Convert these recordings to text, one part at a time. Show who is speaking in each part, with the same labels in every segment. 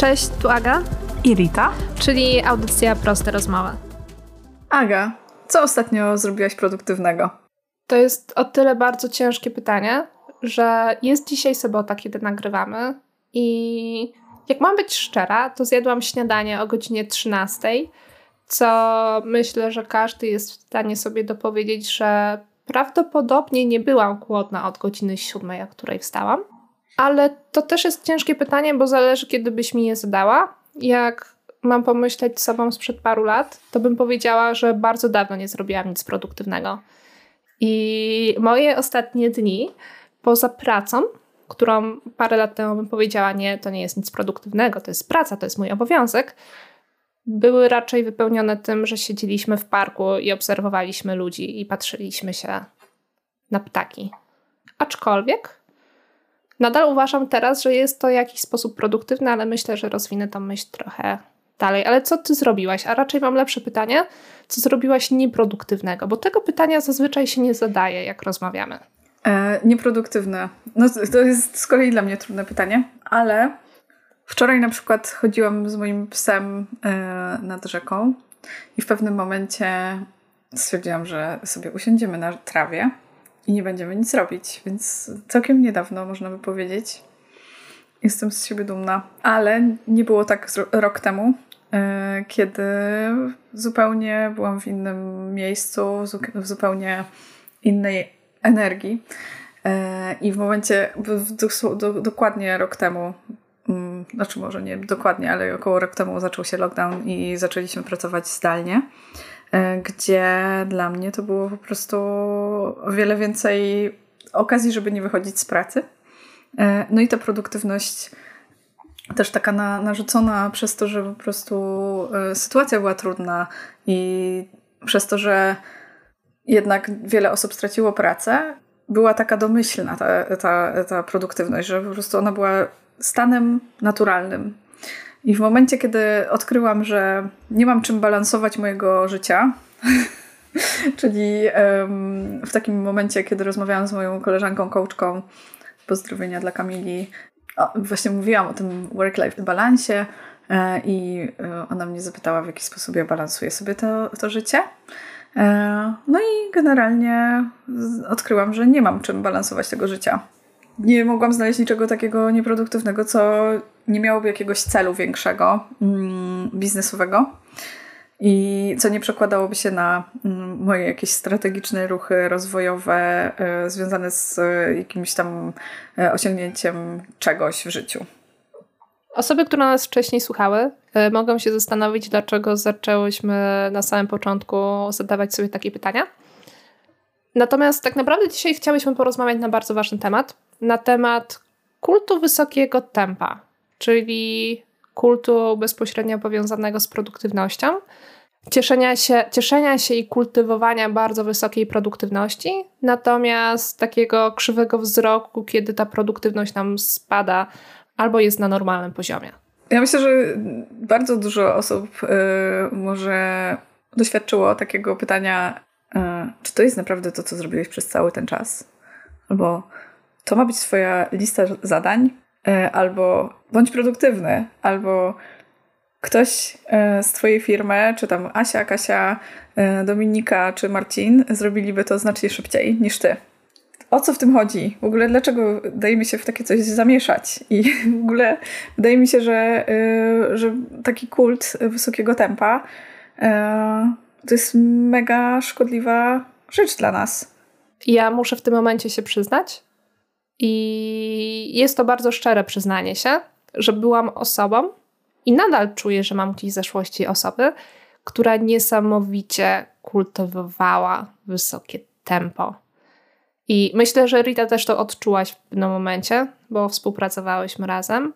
Speaker 1: Cześć, tu Aga
Speaker 2: i Rita,
Speaker 1: czyli audycja Proste Rozmowy.
Speaker 2: Aga, co ostatnio zrobiłaś produktywnego?
Speaker 1: To jest o tyle bardzo ciężkie pytanie, że jest dzisiaj sobota, kiedy nagrywamy i jak mam być szczera, to zjadłam śniadanie o godzinie 13, co myślę, że każdy jest w stanie sobie dopowiedzieć, że prawdopodobnie nie byłam głodna od godziny 7, o której wstałam. Ale to też jest ciężkie pytanie, bo zależy, kiedy byś mi je zadała. Jak mam pomyśleć sobą sprzed paru lat, to bym powiedziała, że bardzo dawno nie zrobiłam nic produktywnego. I moje ostatnie dni, poza pracą, którą parę lat temu bym powiedziała, nie, to nie jest nic produktywnego, to jest praca, to jest mój obowiązek, były raczej wypełnione tym, że siedzieliśmy w parku i obserwowaliśmy ludzi i patrzyliśmy się na ptaki. Aczkolwiek nadal uważam teraz, że jest to jakiś sposób produktywne, ale myślę, że rozwinę tą myśl trochę dalej. Ale co ty zrobiłaś? A raczej mam lepsze pytanie, co zrobiłaś nieproduktywnego? Bo tego pytania zazwyczaj się nie zadaje, jak rozmawiamy.
Speaker 2: E, nieproduktywne. No to jest z kolei dla mnie trudne pytanie, ale wczoraj na przykład chodziłam z moim psem e, nad rzeką i w pewnym momencie stwierdziłam, że sobie usiądziemy na trawie i nie będziemy nic robić, więc całkiem niedawno można by powiedzieć. Jestem z siebie dumna, ale nie było tak rok temu, e, kiedy zupełnie byłam w innym miejscu, w zupełnie innej energii. E, I w momencie, dokładnie rok temu, mm, znaczy może nie dokładnie, ale około rok temu zaczął się lockdown i zaczęliśmy pracować zdalnie, gdzie dla mnie to było po prostu o wiele więcej okazji, żeby nie wychodzić z pracy. E, no i ta produktywność też taka na, narzucona przez to, że po prostu sytuacja była trudna i przez to, że jednak wiele osób straciło pracę, była taka domyślna ta, ta, ta produktywność, że po prostu ona była stanem naturalnym. I w momencie, kiedy odkryłam, że nie mam czym balansować mojego życia, czyli um, w takim momencie, kiedy rozmawiałam z moją koleżanką, coachką, pozdrowienia dla Kamili, o, właśnie mówiłam o tym work-life balansie e, i e, ona mnie zapytała, w jaki sposób ja balansuję sobie to, to życie. E, no i generalnie odkryłam, że nie mam czym balansować tego życia. Nie mogłam znaleźć niczego takiego nieproduktywnego, co nie miałoby jakiegoś celu większego, mm, biznesowego i co nie przekładałoby się na mm, moje jakieś strategiczne ruchy rozwojowe e, związane z jakimś tam e, osiągnięciem czegoś w życiu.
Speaker 1: Osoby, które nas wcześniej słuchały, e, mogą się zastanowić, dlaczego zaczęłyśmy na samym początku zadawać sobie takie pytania. Natomiast tak naprawdę dzisiaj chciałyśmy porozmawiać na bardzo ważny temat, na temat kultu wysokiego tempa, czyli kultu bezpośrednio powiązanego z produktywnością, cieszenia się, cieszenia się i kultywowania bardzo wysokiej produktywności, natomiast takiego krzywego wzroku, kiedy ta produktywność nam spada albo jest na normalnym poziomie.
Speaker 2: Ja myślę, że bardzo dużo osób y, może doświadczyło takiego pytania, y, czy to jest naprawdę to, co zrobiłeś przez cały ten czas? Albo to ma być Twoja lista zadań, y, albo bądź produktywny, albo ktoś z Twojej firmy, czy tam Asia, Kasia, Dominika czy Marcin zrobiliby to znacznie szybciej niż Ty o co w tym chodzi? W ogóle dlaczego dajemy się w takie coś zamieszać? I w ogóle wydaje mi się, że, że taki kult wysokiego tempa to jest mega szkodliwa rzecz dla nas.
Speaker 1: Ja muszę w tym momencie się przyznać i jest to bardzo szczere przyznanie się, że byłam osobą i nadal czuję, że mam gdzieś zeszłości osoby, która niesamowicie kultywowała wysokie tempo i myślę, że Rita też to odczułaś w pewnym momencie, bo współpracowałyśmy razem.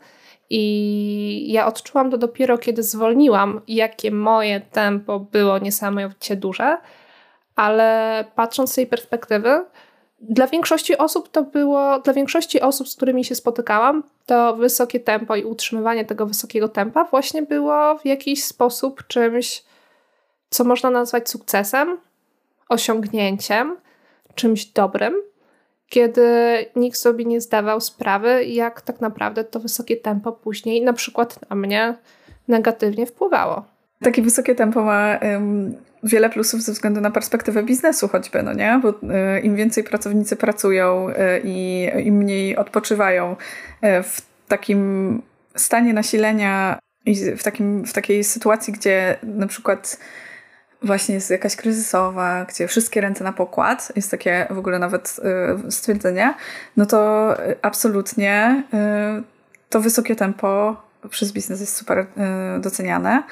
Speaker 1: I ja odczułam to dopiero, kiedy zwolniłam, jakie moje tempo było niesamowicie duże, ale patrząc z tej perspektywy, dla większości osób to było, dla większości osób, z którymi się spotykałam, to wysokie tempo i utrzymywanie tego wysokiego tempa właśnie było w jakiś sposób czymś, co można nazwać sukcesem, osiągnięciem, czymś dobrym, kiedy nikt sobie nie zdawał sprawy, jak tak naprawdę to wysokie tempo później na przykład na mnie negatywnie wpływało.
Speaker 2: Takie wysokie tempo ma wiele plusów ze względu na perspektywę biznesu choćby, no nie? Bo y, im więcej pracownicy pracują y, i im mniej odpoczywają y, w takim stanie nasilenia i w, takim, w takiej sytuacji, gdzie na przykład właśnie jest jakaś kryzysowa, gdzie wszystkie ręce na pokład, jest takie w ogóle nawet stwierdzenie, no to absolutnie to wysokie tempo przez biznes jest super y, doceniane,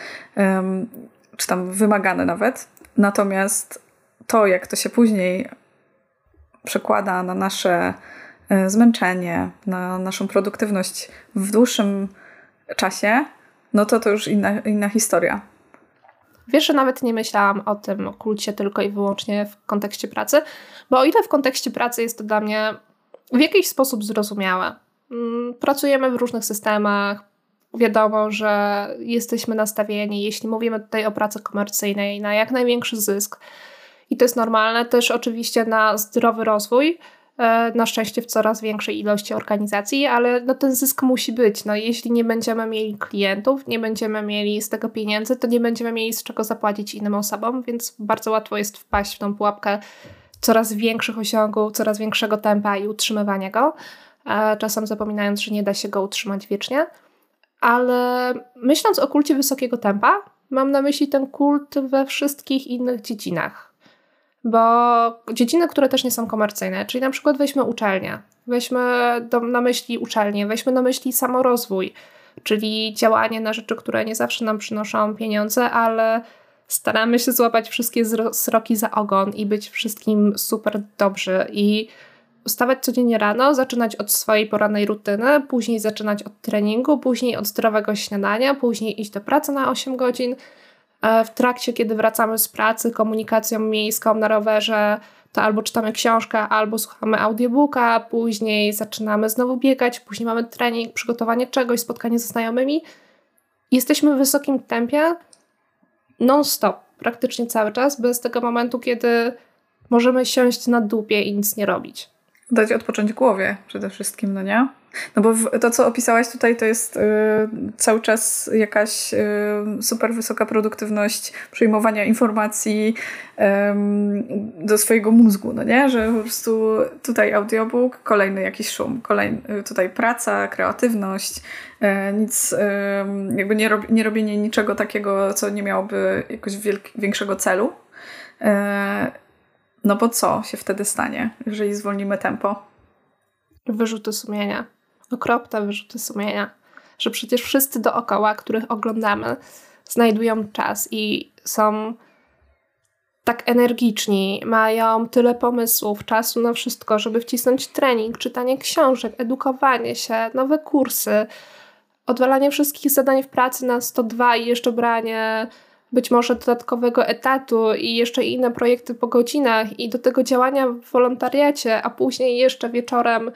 Speaker 2: czy tam wymagane nawet. Natomiast to, jak to się później przekłada na nasze zmęczenie, na naszą produktywność w dłuższym czasie, no to to już inna, inna historia.
Speaker 1: Wiesz, że nawet nie myślałam o tym kulcie tylko i wyłącznie w kontekście pracy, bo o ile w kontekście pracy jest to dla mnie w jakiś sposób zrozumiałe. Mm, pracujemy w różnych systemach, wiadomo, że jesteśmy nastawieni, jeśli mówimy tutaj o pracy komercyjnej, na jak największy zysk. I to jest normalne, też oczywiście na zdrowy rozwój, E, na szczęście w coraz większej ilości organizacji, ale no ten zysk musi być. No, jeśli nie będziemy mieli klientów, nie będziemy mieli z tego pieniędzy, to nie będziemy mieli z czego zapłacić innym osobom, więc bardzo łatwo jest wpaść w tą pułapkę coraz większych osiągów, coraz większego tempa i utrzymywania go, e, czasem zapominając, że nie da się go utrzymać wiecznie. Ale myśląc o kulcie wysokiego tempa, mam na myśli ten kult we wszystkich innych dziedzinach. Bo dziedziny, które też nie są komercyjne, czyli na przykład weźmy uczelnię, weźmy do, na myśli uczelnię, weźmy na myśli samorozwój, czyli działanie na rzeczy, które nie zawsze nam przynoszą pieniądze, ale staramy się złapać wszystkie sroki za ogon i być wszystkim super dobrzy. I wstawać codziennie rano, zaczynać od swojej porannej rutyny, później zaczynać od treningu, później od zdrowego śniadania, później iść do pracy na 8 godzin, E, w trakcie, kiedy wracamy z pracy komunikacją miejską na rowerze, to albo czytamy książkę, albo słuchamy audiobooka, później zaczynamy znowu biegać, później mamy trening, przygotowanie czegoś, spotkanie ze znajomymi. Jesteśmy w wysokim tempie non-stop, praktycznie cały czas, bez tego momentu, kiedy możemy siąść na dupie i nic nie robić.
Speaker 2: Dać odpocząć głowie przede wszystkim, no nie? No bo to, co opisałaś tutaj, to jest y, cały czas jakaś y, super wysoka produktywność przyjmowania informacji y, do swojego mózgu, no nie? Że po prostu tutaj audiobook, kolejny jakiś szum, kolejny, tutaj praca, kreatywność, y, nic, y, jakby nie, rob, nie robienie niczego takiego, co nie miałoby jakoś większego celu. No bo co się wtedy stanie, jeżeli zwolnimy tempo?
Speaker 1: Wyrzuty sumienia okropne wyrzuty sumienia, że przecież wszyscy dookoła, których oglądamy, znajdują czas i są tak energiczni, mają tyle pomysłów, czasu na wszystko, żeby wcisnąć trening, czytanie książek, edukowanie się, nowe kursy, odwalanie wszystkich zadań w pracy na 102 i jeszcze branie być może dodatkowego etatu i jeszcze inne projekty po godzinach i do tego działania w wolontariacie, a później jeszcze wieczorem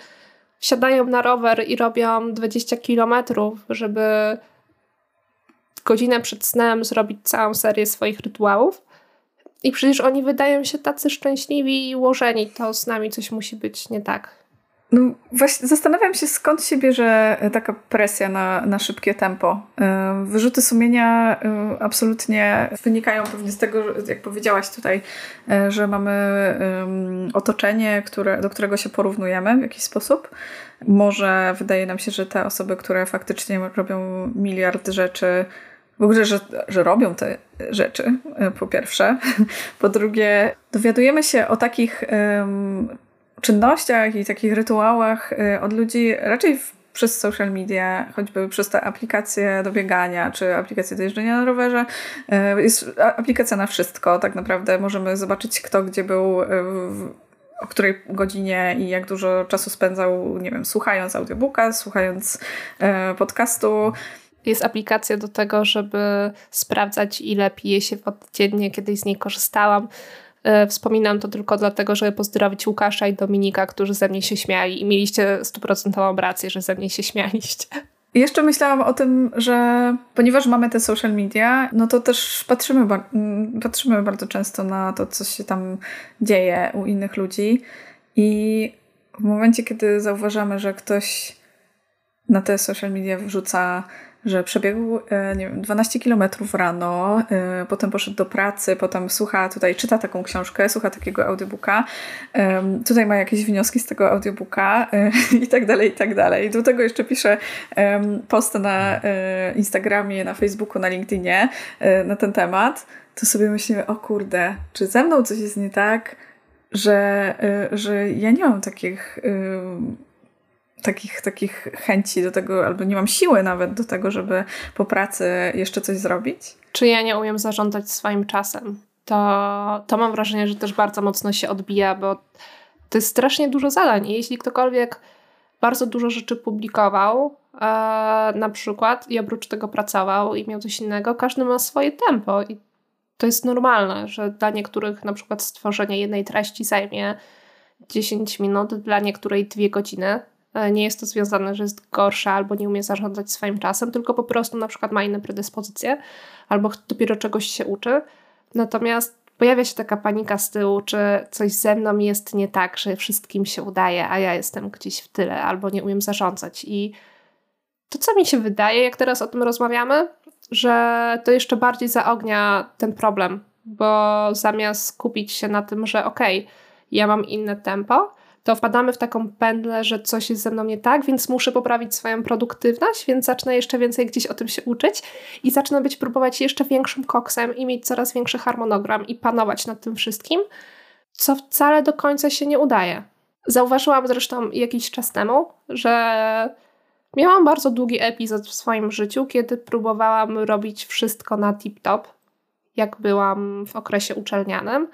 Speaker 1: wsiadają na rower i robią 20 kilometrów, żeby godzinę przed snem zrobić całą serię swoich rytuałów. I przecież oni wydają się tacy szczęśliwi i ułożeni, to z nami coś musi być nie tak.
Speaker 2: No właśnie zastanawiam się, skąd się bierze e, taka presja na, na szybkie tempo. E, wyrzuty sumienia e, absolutnie wynikają pewnie z tego, jak powiedziałaś tutaj, że mamy otoczenie, które, do którego się porównujemy w jakiś sposób. Może wydaje nam się, że te osoby, które faktycznie robią miliard rzeczy, w ogóle, że, że robią te rzeczy, po pierwsze. Po drugie, dowiadujemy się o takich um, czynnościach i takich rytuałach y, od ludzi raczej przez social media, choćby przez te aplikacje do biegania, czy aplikacje do jeżdżenia na rowerze. Y, jest aplikacja na wszystko, tak naprawdę możemy zobaczyć kto gdzie był y, o której godzinie i jak dużo czasu spędzał, nie wiem, słuchając audiobooka, słuchając podcastu.
Speaker 1: Jest aplikacja do tego, żeby sprawdzać, ile pije się wody dziennie. Kiedyś z niej korzystałam. E, wspominam to tylko dlatego, żeby pozdrowić Łukasza i Dominika, którzy ze mnie się śmiali i mieliście stuprocentową rację, że ze mnie się śmialiście.
Speaker 2: Jeszcze myślałam o tym, że ponieważ mamy te social media, no to też patrzymy, mm, patrzymy bardzo często na to, co się tam dzieje u innych ludzi i w momencie, kiedy zauważamy, że ktoś na te social media wrzuca że przebiegł e, nie wiem, 12 kilometrów rano, e, potem poszedł do pracy, potem słucha tutaj, czyta taką książkę, słucha takiego audiobooka, tutaj ma jakieś wnioski z tego audiobooka e, i tak dalej, i tak dalej. Do tego jeszcze pisze posty na Instagramie, na Facebooku, na LinkedInie na ten temat, to sobie myślimy, o kurde, czy ze mną coś jest nie tak, że, że ja nie mam takich takich, takich chęci do tego, albo nie mam siły nawet do tego, żeby po pracy jeszcze coś zrobić.
Speaker 1: Czy ja nie umiem zarządzać swoim czasem? To, to mam wrażenie, że też bardzo mocno się odbija, bo to jest strasznie dużo zadań. I jeśli ktokolwiek bardzo dużo rzeczy publikował, e, na przykład, i oprócz tego pracował i miał coś innego, każdy ma swoje tempo. I to jest normalne, że dla niektórych na przykład stworzenie jednej treści zajmie 10 minut, dla niektórej 2 godziny. E, nie jest to związane, że jest gorsza albo nie umie zarządzać swoim czasem, tylko po prostu na przykład ma inne predyspozycje albo dopiero czegoś się uczy. Natomiast pojawia się taka panika z tyłu, czy coś ze mną jest nie tak, że wszystkim się udaje, a ja jestem gdzieś w tyle albo nie umiem zarządzać. I to, co mi się wydaje, jak teraz o tym rozmawiamy, że to jeszcze bardziej zaognia ten problem, bo zamiast skupić się na tym, że okej, okay, ja mam inne tempo, to wpadamy w taką pętlę, że coś jest ze mną nie tak, więc muszę poprawić swoją produktywność, więc zacznę jeszcze więcej gdzieś o tym się uczyć i zacznę być próbować jeszcze większym koksem i mieć coraz większy harmonogram i panować nad tym wszystkim, co wcale do końca się nie udaje. Zauważyłam zresztą jakiś czas temu, że miałam bardzo długi epizod w swoim życiu, kiedy próbowałam robić wszystko na tip-top, jak byłam w okresie uczelnianym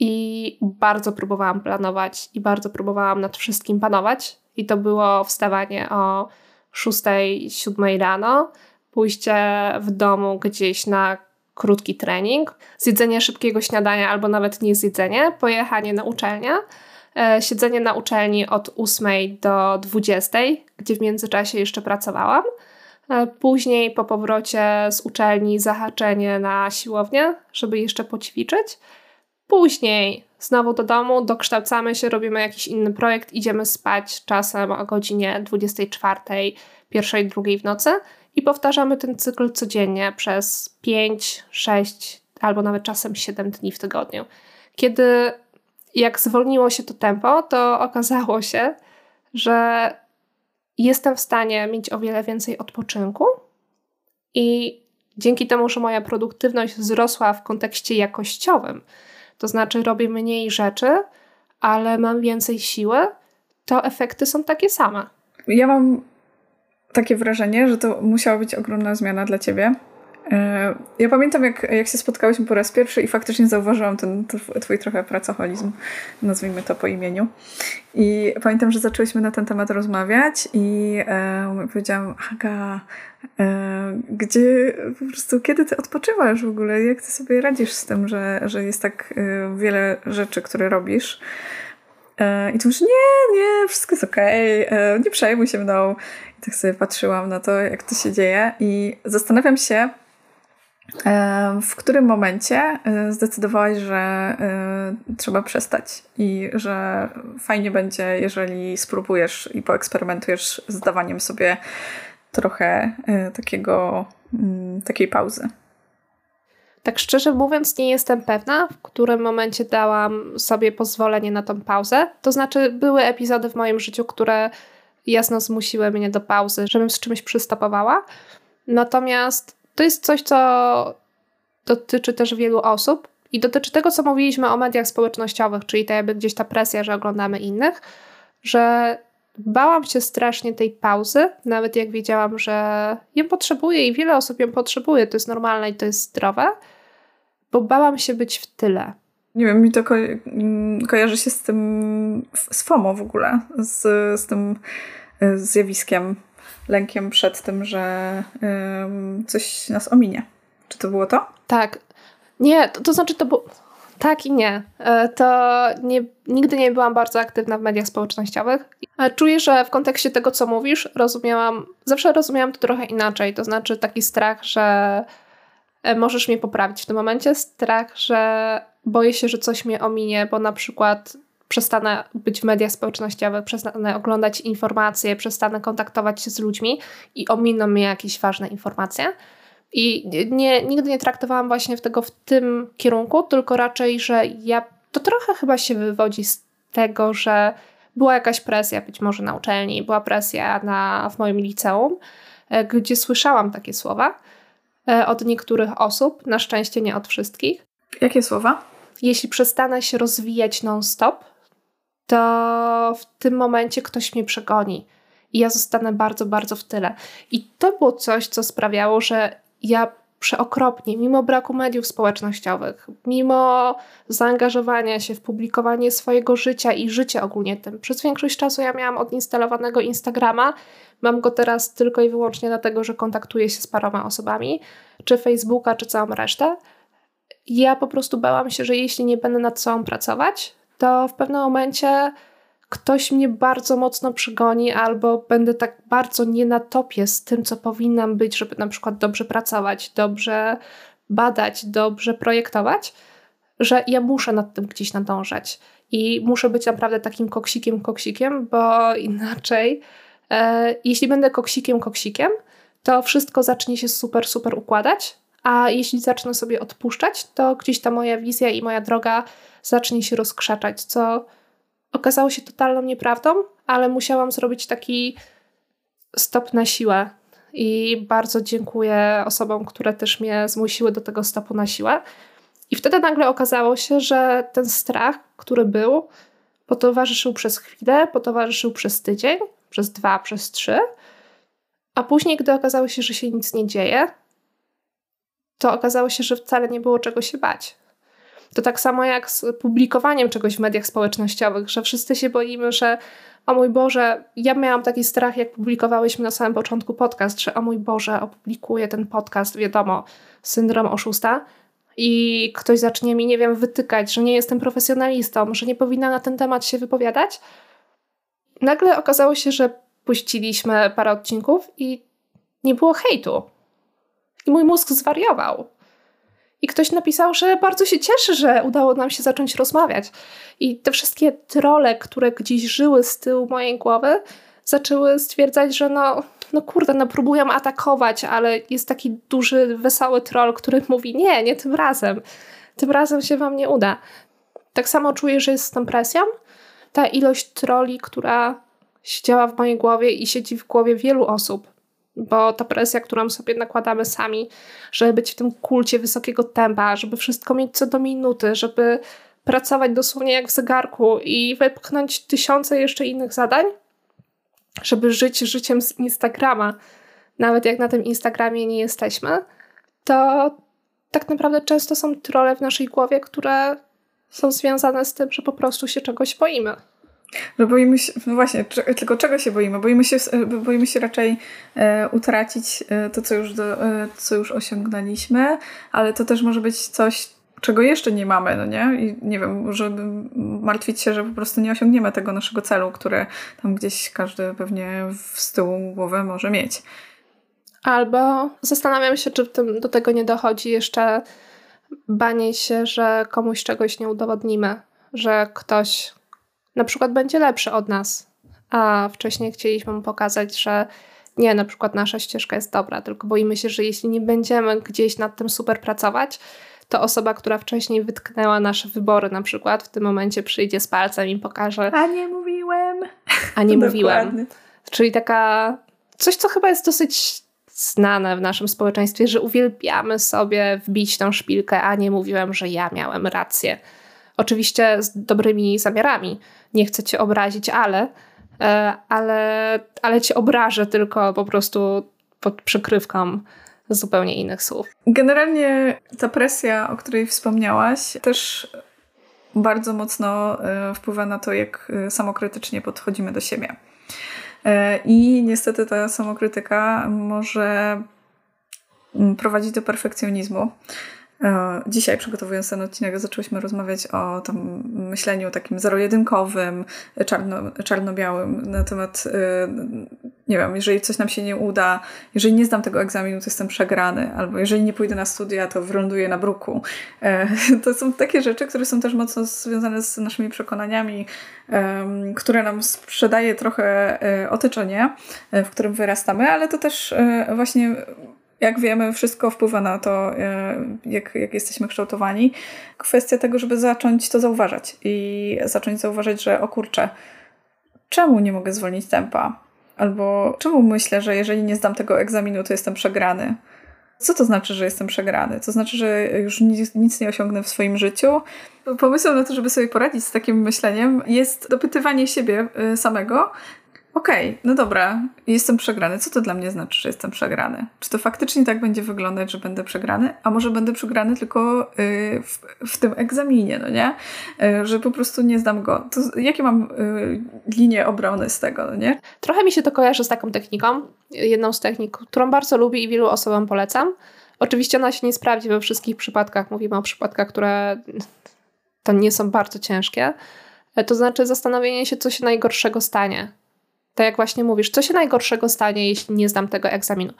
Speaker 1: i bardzo próbowałam planować i bardzo próbowałam nad wszystkim panować. I to było wstawanie o 6-7 rano, pójście w domu gdzieś na krótki trening, zjedzenie szybkiego śniadania albo nawet nie zjedzenie, pojechanie na uczelnię, e, siedzenie na uczelni od 8 do 20, gdzie w międzyczasie jeszcze pracowałam. E, później po powrocie z uczelni zahaczenie na siłownię, żeby jeszcze poćwiczyć. Później znowu do domu, dokształcamy się, robimy jakiś inny projekt, idziemy spać czasem o godzinie 24, pierwszej, drugiej w nocy i powtarzamy ten cykl codziennie przez 5, 6 albo nawet czasem 7 dni w tygodniu. Kiedy jak zwolniło się to tempo, to okazało się, że jestem w stanie mieć o wiele więcej odpoczynku i dzięki temu, że moja produktywność wzrosła w kontekście jakościowym, to znaczy robię mniej rzeczy, ale mam więcej siły, to efekty są takie same.
Speaker 2: Ja mam takie wrażenie, że to musiała być ogromna zmiana dla ciebie. E, ja pamiętam, jak, jak się spotkałyśmy po raz pierwszy i faktycznie zauważyłam ten twój trochę pracoholizm, nazwijmy to po imieniu. I pamiętam, że zaczęłyśmy na ten temat rozmawiać i e, powiedziałam, Aga, e, gdzie po prostu, kiedy ty odpoczywasz w ogóle? Jak ty sobie radzisz z tym, że, że jest tak e, wiele rzeczy, które robisz? E, I tu już nie, nie, wszystko jest okej, okay, e, nie przejmuj się mną. I tak sobie patrzyłam na to, jak to się dzieje i zastanawiam się, w którym momencie e, zdecydowałaś, że e, trzeba przestać i że fajnie będzie, jeżeli spróbujesz i poeksperymentujesz z dawaniem sobie trochę e, takiego, mm, takiej pauzy?
Speaker 1: Tak szczerze mówiąc, nie jestem pewna, w którym momencie dałam sobie pozwolenie na tą pauzę. To znaczy, były epizody w moim życiu, które jasno zmusiły mnie do pauzy, żebym z czymś przystopowała. Natomiast to jest coś, co dotyczy też wielu osób i dotyczy tego, co mówiliśmy o mediach społecznościowych, czyli ta jakby gdzieś ta presja, że oglądamy innych, że bałam się strasznie tej pauzy, nawet jak wiedziałam, że ją potrzebuję i wiele osób ją potrzebuje, to jest normalne i to jest zdrowe, bo bałam się być w tyle.
Speaker 2: Nie wiem, mi to ko kojarzy się z tym, z FOMO w ogóle, z, z tym y, zjawiskiem lękiem przed tym, że coś nas ominie. Czy to było to?
Speaker 1: Tak. Nie, to, to znaczy to było... Tak i nie. E, to nie, nigdy nie byłam bardzo aktywna w mediach społecznościowych. Czuję, że w kontekście tego, co mówisz, rozumiałam, zawsze rozumiałam to trochę inaczej. To znaczy taki strach, że e, możesz mnie poprawić w tym momencie, strach, że boję się, że coś mnie ominie, bo na przykład przestanę być w mediach społecznościowych, przestanę oglądać informacje, przestanę kontaktować się z ludźmi i ominą mnie jakieś ważne informacje. I nie, nigdy nie traktowałam właśnie tego w tym kierunku, tylko raczej, że ja to trochę chyba się wywodzi z tego, że była jakaś presja, być może na uczelni, była presja na, w moim liceum, e, gdzie słyszałam takie słowa e, od niektórych osób, na szczęście nie od wszystkich.
Speaker 2: Jakie słowa?
Speaker 1: Jeśli przestanę się rozwijać non-stop, to w tym momencie ktoś mnie przegoni i ja zostanę bardzo, bardzo w tyle. I to było coś, co sprawiało, że ja przeokropnie, mimo braku mediów społecznościowych, mimo zaangażowania się w publikowanie swojego życia i życia ogólnie tym. Przez większość czasu ja miałam odinstalowanego Instagrama. Mam go teraz tylko i wyłącznie dlatego, że kontaktuję się z paroma osobami, czy Facebooka, czy całą resztę. Ja po prostu bałam się, że jeśli nie będę nad sobą pracować, to w pewnym momencie ktoś mnie bardzo mocno przygoni, albo będę tak bardzo nie na topie z tym, co powinnam być, żeby na przykład dobrze pracować, dobrze badać, dobrze projektować, że ja muszę nad tym gdzieś nadążać. I muszę być naprawdę takim koksikiem, koksikiem, bo inaczej, e, jeśli będę koksikiem, koksikiem, to wszystko zacznie się super, super układać, a jeśli zacznę sobie odpuszczać, to gdzieś ta moja wizja i moja droga zacznie się rozkrzaczać, co okazało się totalną nieprawdą, ale musiałam zrobić taki stop na siłę. I bardzo dziękuję osobom, które też mnie zmusiły do tego stopu na siłę. I wtedy nagle okazało się, że ten strach, który był, potowarzyszył przez chwilę, potowarzyszył przez tydzień, przez dwa, przez trzy, a później, gdy okazało się, że się nic nie dzieje, to okazało się, że wcale nie było czego się bać. To tak samo jak z publikowaniem czegoś w mediach społecznościowych, że wszyscy się boimy, że o mój Boże, ja miałam taki strach, jak publikowałyśmy na samym początku podcast, że o mój Boże, opublikuję ten podcast, wiadomo, syndrom oszusta i ktoś zacznie mi, nie wiem, wytykać, że nie jestem profesjonalistą, że nie powinna na ten temat się wypowiadać. Nagle okazało się, że puściliśmy parę odcinków i nie było hejtu. I mój mózg zwariował. I ktoś napisał, że bardzo się cieszy, że udało nam się zacząć rozmawiać. I te wszystkie trole, które gdzieś żyły z tyłu mojej głowy, zaczęły stwierdzać, że no, no kurde, no próbują atakować, ale jest taki duży, wesoły troll, który mówi: Nie, nie tym razem. Tym razem się wam nie uda. Tak samo czuję, że jest z tą presją. Ta ilość troli, która siedziała w mojej głowie i siedzi w głowie wielu osób, bo ta presja, którą sobie nakładamy sami, żeby być w tym kulcie wysokiego tempa, żeby wszystko mieć co do minuty, żeby pracować dosłownie jak w zegarku i wypchnąć tysiące jeszcze innych zadań, żeby żyć życiem z Instagrama, nawet jak na tym Instagramie nie jesteśmy, to tak naprawdę często są trole w naszej głowie, które są związane z tym, że po prostu się czegoś boimy.
Speaker 2: No boimy się, no właśnie, tylko czego się boimy? Boimy się, boimy się raczej e, utracić e, to, co już, do, e, co już osiągnęliśmy, ale to też może być coś, czego jeszcze nie mamy, no nie? I nie wiem, żeby martwić się, że po prostu nie osiągniemy tego naszego celu, które tam gdzieś każdy pewnie z tyłu głowy może mieć.
Speaker 1: Albo zastanawiam się, czy do tego nie dochodzi jeszcze banie się, że komuś czegoś nie udowodnimy, że ktoś na przykład będzie lepszy od nas, a wcześniej chcieliśmy mu pokazać, że nie, na przykład nasza ścieżka jest dobra, tylko boimy się, że jeśli nie będziemy gdzieś nad tym super pracować, to osoba, która wcześniej wytknęła nasze wybory, na przykład w tym momencie przyjdzie z palcem i pokaże.
Speaker 2: A nie mówiłem.
Speaker 1: A nie mówiłem. Czyli taka coś, co chyba jest dosyć znane w naszym społeczeństwie, że uwielbiamy sobie wbić tą szpilkę, a nie mówiłem, że ja miałem rację. Oczywiście z dobrymi zamiarami. Nie chcę cię obrazić, ale, e, ale, ale cię obrażę tylko po prostu pod przykrywką zupełnie innych słów.
Speaker 2: Generalnie ta presja, o której wspomniałaś, też bardzo mocno e, wpływa na to, jak e, samokrytycznie podchodzimy do siebie. I niestety ta samokrytyka może mm, prowadzić do perfekcjonizmu. E, dzisiaj przygotowując ten odcinek zaczęłyśmy rozmawiać o tam myśleniu takim zero-jedynkowym, czarno, czarno-białym na temat, e, nie wiem, jeżeli coś nam się nie uda, jeżeli nie zdam tego egzaminu, to jestem przegrany, albo jeżeli nie pójdę na studia, to wyląduję na bruku. E, to są takie rzeczy, które są też mocno związane z naszymi przekonaniami, które nam sprzedaje trochę otoczenie, w którym wyrastamy, ale to też właśnie jak wiemy, wszystko wpływa na to, e, jak, jak jesteśmy kształtowani. Kwestia tego, żeby zacząć to zauważać i zacząć zauważać, że o kurczę, czemu nie mogę zwolnić tempa? Albo czemu myślę, że jeżeli nie zdam tego egzaminu, to jestem przegrany? Co to znaczy, że jestem przegrany? To znaczy, że już nic, nic, nie osiągnę w swoim życiu. Pomysłem na to, żeby sobie poradzić z takim myśleniem, jest dopytywanie siebie e, samego, okej, okay, no dobra, jestem przegrany. Co to dla mnie znaczy, że jestem przegrany? Czy to faktycznie tak będzie wyglądać, że będę przegrany? A może będę przegrany tylko yy, w, w, tym egzaminie, no nie? Yy, że po prostu nie zdam go. To jakie mam yy, linie obrony z tego, no nie?
Speaker 1: Trochę mi się to kojarzy z taką techniką. Jedną z technik, którą bardzo lubię i wielu osobom polecam. Oczywiście ona się nie sprawdzi we wszystkich przypadkach. Mówimy o przypadkach, które to nie są bardzo ciężkie. To znaczy zastanowienie się, co się najgorszego stanie tak jak właśnie mówisz, co się najgorszego stanie, jeśli nie zdam tego egzaminu?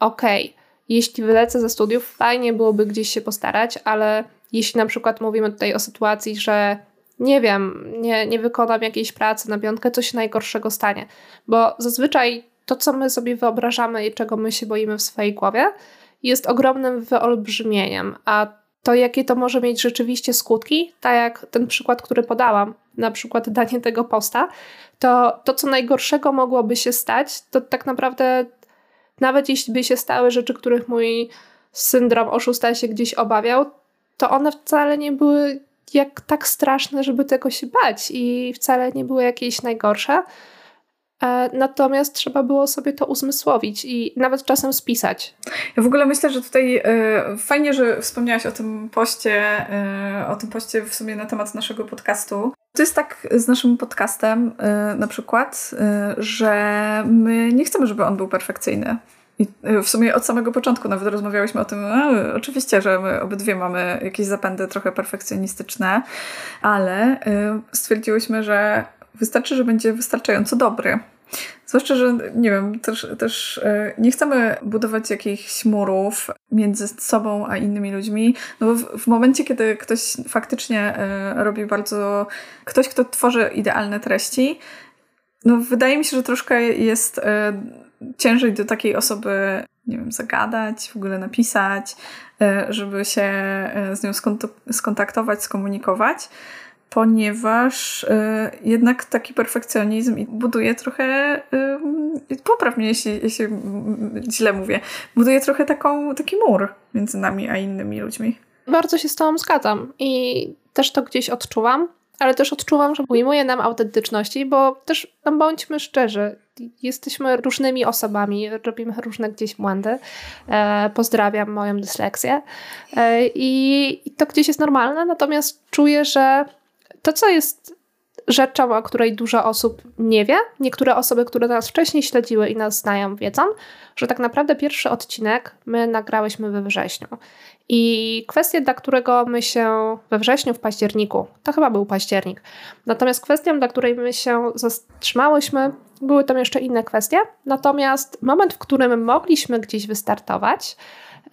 Speaker 1: Okej, okay, jeśli wylecę ze studiów, fajnie byłoby gdzieś się postarać, ale jeśli na przykład mówimy tutaj o sytuacji, że nie wiem, nie, nie wykonam jakiejś pracy na piątkę, co się najgorszego stanie? Bo zazwyczaj to, co my sobie wyobrażamy i czego my się boimy w swojej głowie, jest ogromnym wyolbrzymieniem, a to, jakie to może mieć rzeczywiście skutki, tak jak ten przykład, który podałam, na przykład danie tego posta, to to, co najgorszego mogłoby się stać, to tak naprawdę nawet jeśli by się stały rzeczy, których mój syndrom oszusta się gdzieś obawiał, to one wcale nie były jak tak straszne, żeby tego się bać i wcale nie były jakieś najgorsze. E, natomiast trzeba było sobie to uzmysłowić i nawet czasem spisać.
Speaker 2: Ja w ogóle myślę, że tutaj y, fajnie, że wspomniałaś o tym poście, y, o tym poście w sumie na temat naszego podcastu. To jest tak z naszym podcastem na przykład, że my nie chcemy, żeby on był perfekcyjny. I w sumie od samego początku nawet rozmawiałyśmy o tym, oczywiście, że my obydwie mamy jakieś zapędy trochę perfekcjonistyczne, ale stwierdziłyśmy, że wystarczy, że będzie wystarczająco dobry. Zwłaszcza, że nie wiem, też, też e, nie chcemy budować jakichś murów między sobą a innymi ludźmi, no bo w, w momencie, kiedy ktoś faktycznie e, robi bardzo, ktoś, kto tworzy idealne treści, no wydaje mi się, że troszkę jest e, ciężej do takiej osoby, nie wiem, zagadać, w ogóle napisać, żeby się z nią skontaktować, skomunikować ponieważ y, jednak taki perfekcjonizm buduje trochę, y, popraw mnie jeśli, jeśli źle mówię, buduje trochę taką, taki mur między nami a innymi ludźmi.
Speaker 1: Bardzo się z Tobą zgadzam i też to gdzieś odczuwam, ale też odczuwam, że ujmuje nam autentyczności, bo też no bądźmy szczerzy, jesteśmy różnymi osobami, robimy różne gdzieś błędy. E, pozdrawiam moją dysleksję. E, i, I to gdzieś jest normalne, natomiast czuję, że to, co jest rzeczą, o której dużo osób nie wie, niektóre osoby, które nas wcześniej śledziły i nas znają, wiedzą, że tak naprawdę pierwszy odcinek my nagrałyśmy we wrześniu. I kwestia, dla którego my się we wrześniu, w październiku, to chyba był październik, natomiast kwestią, dla której my się zatrzymałyśmy, były tam jeszcze inne kwestie. Natomiast moment, w którym mogliśmy gdzieś wystartować,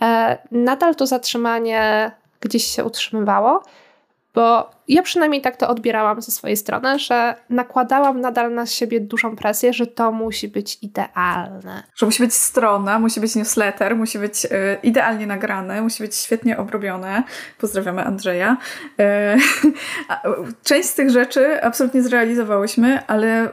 Speaker 1: e, nadal to zatrzymanie gdzieś się utrzymywało. Bo ja przynajmniej tak to odbierałam ze swojej strony, że nakładałam nadal na siebie dużą presję, że to musi być idealne.
Speaker 2: Że musi być strona, musi być newsletter, musi być y, idealnie nagrane, musi być świetnie obrobione. Pozdrawiamy Andrzeja. Y, część z tych rzeczy absolutnie zrealizowałyśmy, ale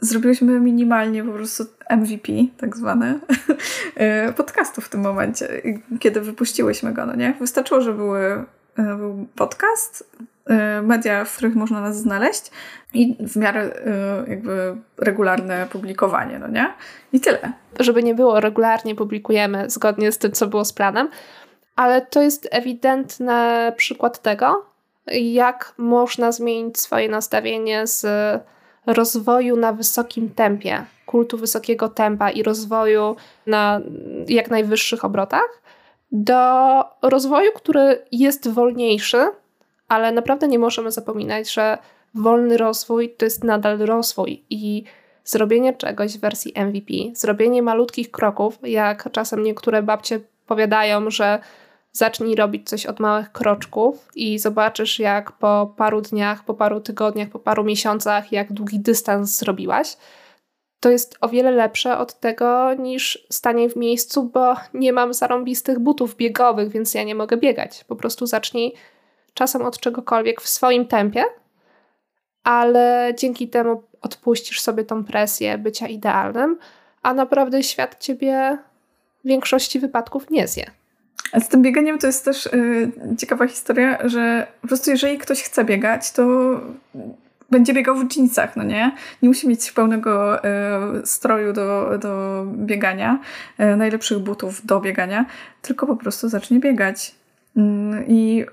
Speaker 2: zrobiłyśmy minimalnie po prostu MVP, tak zwane, y, podcastu w tym momencie, kiedy wypuściłyśmy go, no nie? Wystarczyło, że były był podcast, e, media, w których można nas znaleźć i w miarę e, jakby regularne publikowanie, no nie? I tyle.
Speaker 1: Żeby nie było, regularnie publikujemy zgodnie z tym, co było z planem, ale to jest ewidentny przykład tego, jak można zmienić swoje nastawienie z rozwoju na wysokim tempie, kultu wysokiego tempa i rozwoju na jak najwyższych obrotach, do rozwoju, który jest wolniejszy, ale naprawdę nie możemy zapominać, że wolny rozwój to jest nadal rozwój i zrobienie czegoś w wersji MVP, zrobienie malutkich kroków, jak czasem niektóre babcie powiadają, że zacznij robić coś od małych kroczków i zobaczysz, jak po paru dniach, po paru tygodniach, po paru miesiącach, jak długi dystans zrobiłaś. To jest o wiele lepsze od tego niż stanie w miejscu, bo nie mam zarąbistych butów biegowych, więc ja nie mogę biegać. Po prostu zacznij czasem od czegokolwiek w swoim tempie, ale dzięki temu odpuścisz sobie tą presję bycia idealnym, a naprawdę świat ciebie w większości wypadków nie zje.
Speaker 2: Z tym bieganiem to jest też yy, ciekawa historia, że po prostu jeżeli ktoś chce biegać, to będzie biegał w jeansach, no nie? Nie musi mieć pełnego y, stroju do, do biegania, y, najlepszych butów do biegania, tylko po prostu zacznie biegać. Y, I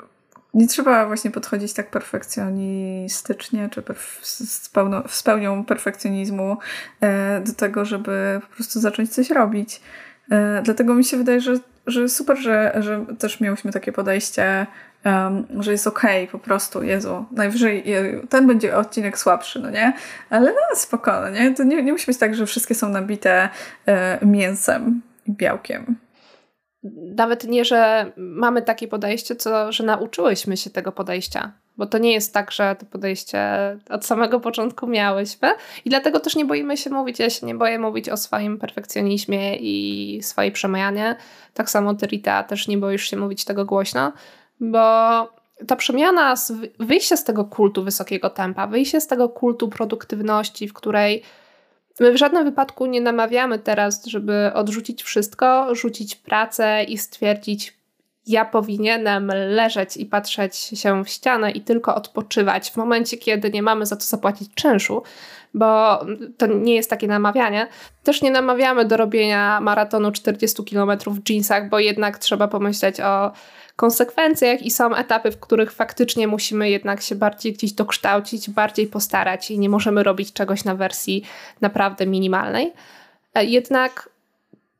Speaker 2: nie trzeba właśnie podchodzić tak perfekcjonistycznie, czy perf z, pełno, z pełnią perfekcjonizmu e, do tego, żeby po prostu zacząć coś robić. E, dlatego mi się wydaje, że, że super, że, że też miałyśmy takie podejście, um, że jest okej okay, po prostu, Jezu, najwyżej ten będzie odcinek słabszy, no nie? Ale no spokojnie, nie? To nie, nie musi być tak, że wszystkie są nabite e, mięsem i białkiem
Speaker 1: nawet nie, że mamy takie podejście, co że nauczyłyśmy się tego podejścia. Bo to nie jest tak, że to podejście od samego początku miałyśmy. I dlatego też nie boimy się mówić. Ja się nie boję mówić o swoim perfekcjonizmie i swojej przemianie. Tak samo ty, Rita, też nie boisz się mówić tego głośno, bo ta przemiana, wyjście z tego kultu wysokiego tempa, wyjście z tego kultu produktywności, w której My w żadnym wypadku nie namawiamy teraz, żeby odrzucić wszystko, rzucić pracę i stwierdzić, ja powinienem leżeć i patrzeć się w ścianę i tylko odpoczywać w momencie, kiedy nie mamy za to zapłacić czynszu, bo to nie jest takie namawianie. Też nie namawiamy do robienia maratonu 40 km w jeansach, bo jednak trzeba pomyśleć o konsekwencjach i są etapy, w których faktycznie musimy jednak się bardziej gdzieś dokształcić, bardziej postarać i nie możemy robić czegoś na wersji naprawdę minimalnej. E, jednak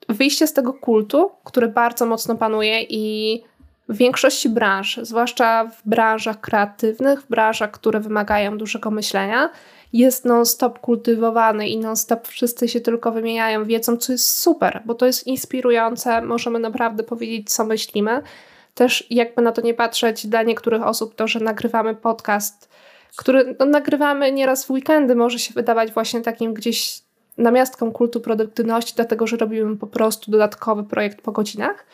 Speaker 1: wyjście z tego kultu, który bardzo mocno panuje i w większości branż, zwłaszcza w branżach kreatywnych, w branżach, które wymagają dużego myślenia, jest non-stop kultywowany i non-stop wszyscy się tylko wymieniają wiedzą, co jest super, bo to jest inspirujące, możemy naprawdę powiedzieć, co myślimy. Też jakby na to nie patrzeć, dla niektórych osób to, że nagrywamy podcast, który no, nagrywamy nieraz w weekendy, może się wydawać właśnie takim gdzieś namiastką kultu produktywności, dlatego że robimy po prostu dodatkowy projekt po godzinach,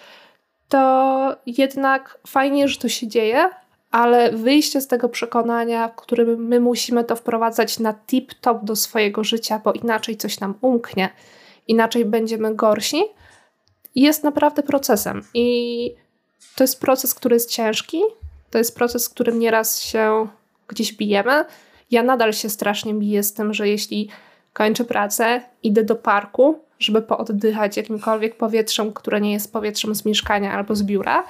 Speaker 1: to jednak fajnie, że to się dzieje, ale wyjście z tego przekonania, w którym my musimy to wprowadzać na tip-top do swojego życia, bo inaczej coś nam umknie, inaczej będziemy gorsi, jest naprawdę procesem. I to jest proces, który jest ciężki. To jest proces, z którym nieraz się gdzieś bijemy. Ja nadal się strasznie biję z tym, że jeśli kończę pracę, idę do parku, żeby pooddychać jakimkolwiek powietrzem, które nie jest powietrzem z mieszkania albo z biura.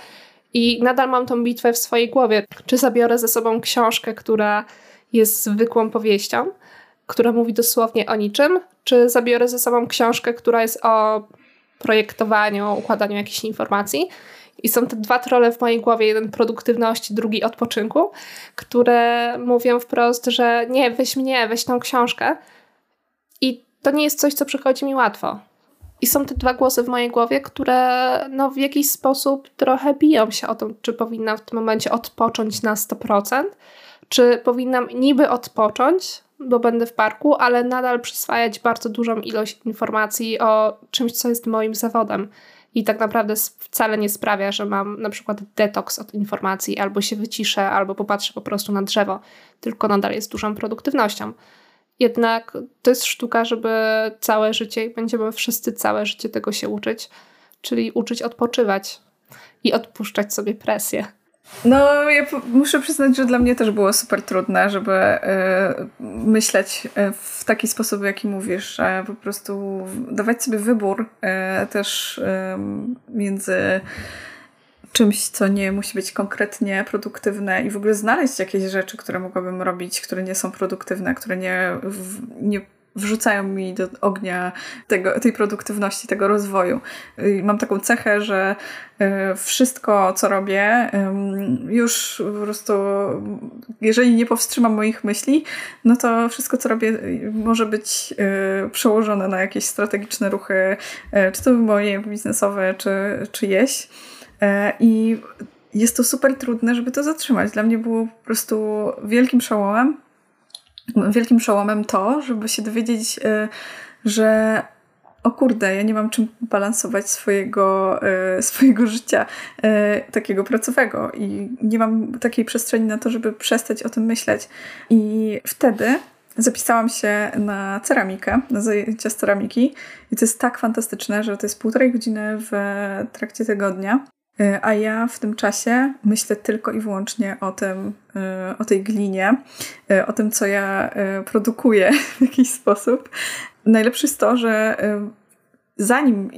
Speaker 1: I nadal mam tą bitwę w swojej głowie. Czy zabiorę ze sobą książkę, która jest zwykłą powieścią, która mówi dosłownie o niczym, czy zabiorę ze sobą książkę, która jest o projektowaniu, układaniu jakichś informacji. I są te dwa trole w mojej głowie, jeden produktywności, drugi odpoczynku, które mówią wprost, że nie, weź mnie, weź tą książkę. I to nie jest coś, co przychodzi mi łatwo. I są te dwa głosy w mojej głowie, które no, w jakiś sposób trochę biją się o to, czy powinnam w tym momencie odpocząć na 100%, czy powinnam niby odpocząć, bo będę w parku, ale nadal przyswajać bardzo dużą ilość informacji o czymś, co jest moim zawodem i tak naprawdę wcale nie sprawia, że mam na przykład detoks od informacji, albo się wyciszę, albo popatrzę po prostu na drzewo, tylko nadal jest dużą produktywnością. Jednak to jest sztuka, żeby całe życie, i będziemy wszyscy całe życie tego się uczyć, czyli uczyć odpoczywać i odpuszczać sobie presję.
Speaker 2: No, ja muszę przyznać, że dla mnie też było super trudne, żeby y, myśleć e, w taki sposób, jaki mówisz, że po prostu dawać sobie wybór y, też y, między czymś, co nie musi być konkretnie produktywne i w ogóle znaleźć jakieś rzeczy, które mogłabym robić, które nie są produktywne, które nie, w, nie wrzucają mi do ognia tego, tej produktywności, tego rozwoju. Mam taką cechę, że e, wszystko, co robię, już po prostu, jeżeli nie powstrzymam moich myśli, no to wszystko, co robię, może być przełożone na jakieś strategiczne ruchy, czy to moje biznesowe, czy, czy jeść. I jest to super trudne, żeby to zatrzymać. Dla mnie było po prostu wielkim przełomem, wielkim przełomem to, żeby się dowiedzieć, y, że o kurde, ja nie mam czym balansować swojego, y, swojego życia takiego pracowego i nie mam takiej przestrzeni na to, żeby przestać o tym myśleć. I wtedy zapisałam się na ceramikę, na zajęcia z ceramiki i to jest tak fantastyczne, że to jest półtorej godziny w trakcie tygodnia E, a ja w tym czasie myślę tylko i wyłącznie o tym, e, o tej glinie, e, o tym, co ja produkuję w jakiś sposób. Najlepsze jest to, że zanim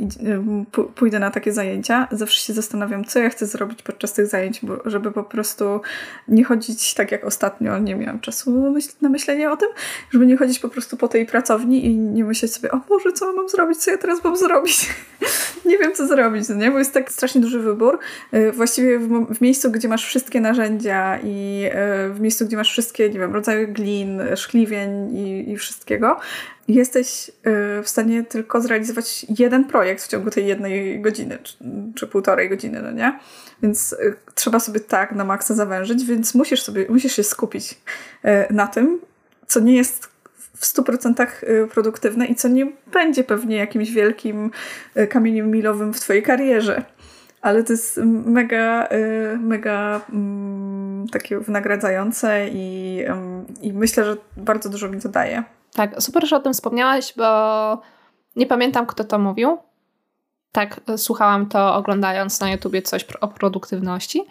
Speaker 2: pójdę na takie zajęcia, zawsze się zastanawiam, co ja chcę zrobić podczas tych zajęć, żeby po prostu nie chodzić tak jak ostatnio, nie miałam czasu na myślenie o tym, żeby nie chodzić po prostu po tej pracowni i nie myśleć sobie, o Boże, co mam zrobić, co ja teraz mam zrobić. nie wiem, co zrobić, no nie? Bo jest tak strasznie duży wybór. Y, właściwie w, w miejscu, gdzie masz wszystkie narzędzia i y, w miejscu, gdzie masz wszystkie, nie wiem, rodzaje glin, szkliwień i, i wszystkiego, jesteś y, w stanie tylko zrealizować jeden projekt w ciągu tej jednej godziny, czy, czy półtorej godziny, no nie? Więc y, trzeba sobie tak na maksa zawężyć, więc musisz sobie, musisz się skupić y, na tym, co nie jest w 100% produktywne i co nie będzie pewnie jakimś wielkim kamieniem milowym w twojej karierze. Ale to jest mega, mega mm, takie wynagradzające i, i myślę, że bardzo dużo mi to daje.
Speaker 1: Tak, super, że o tym wspomniałaś, bo nie pamiętam, kto to mówił. Tak, słuchałam to oglądając na YouTubie coś o produktywności.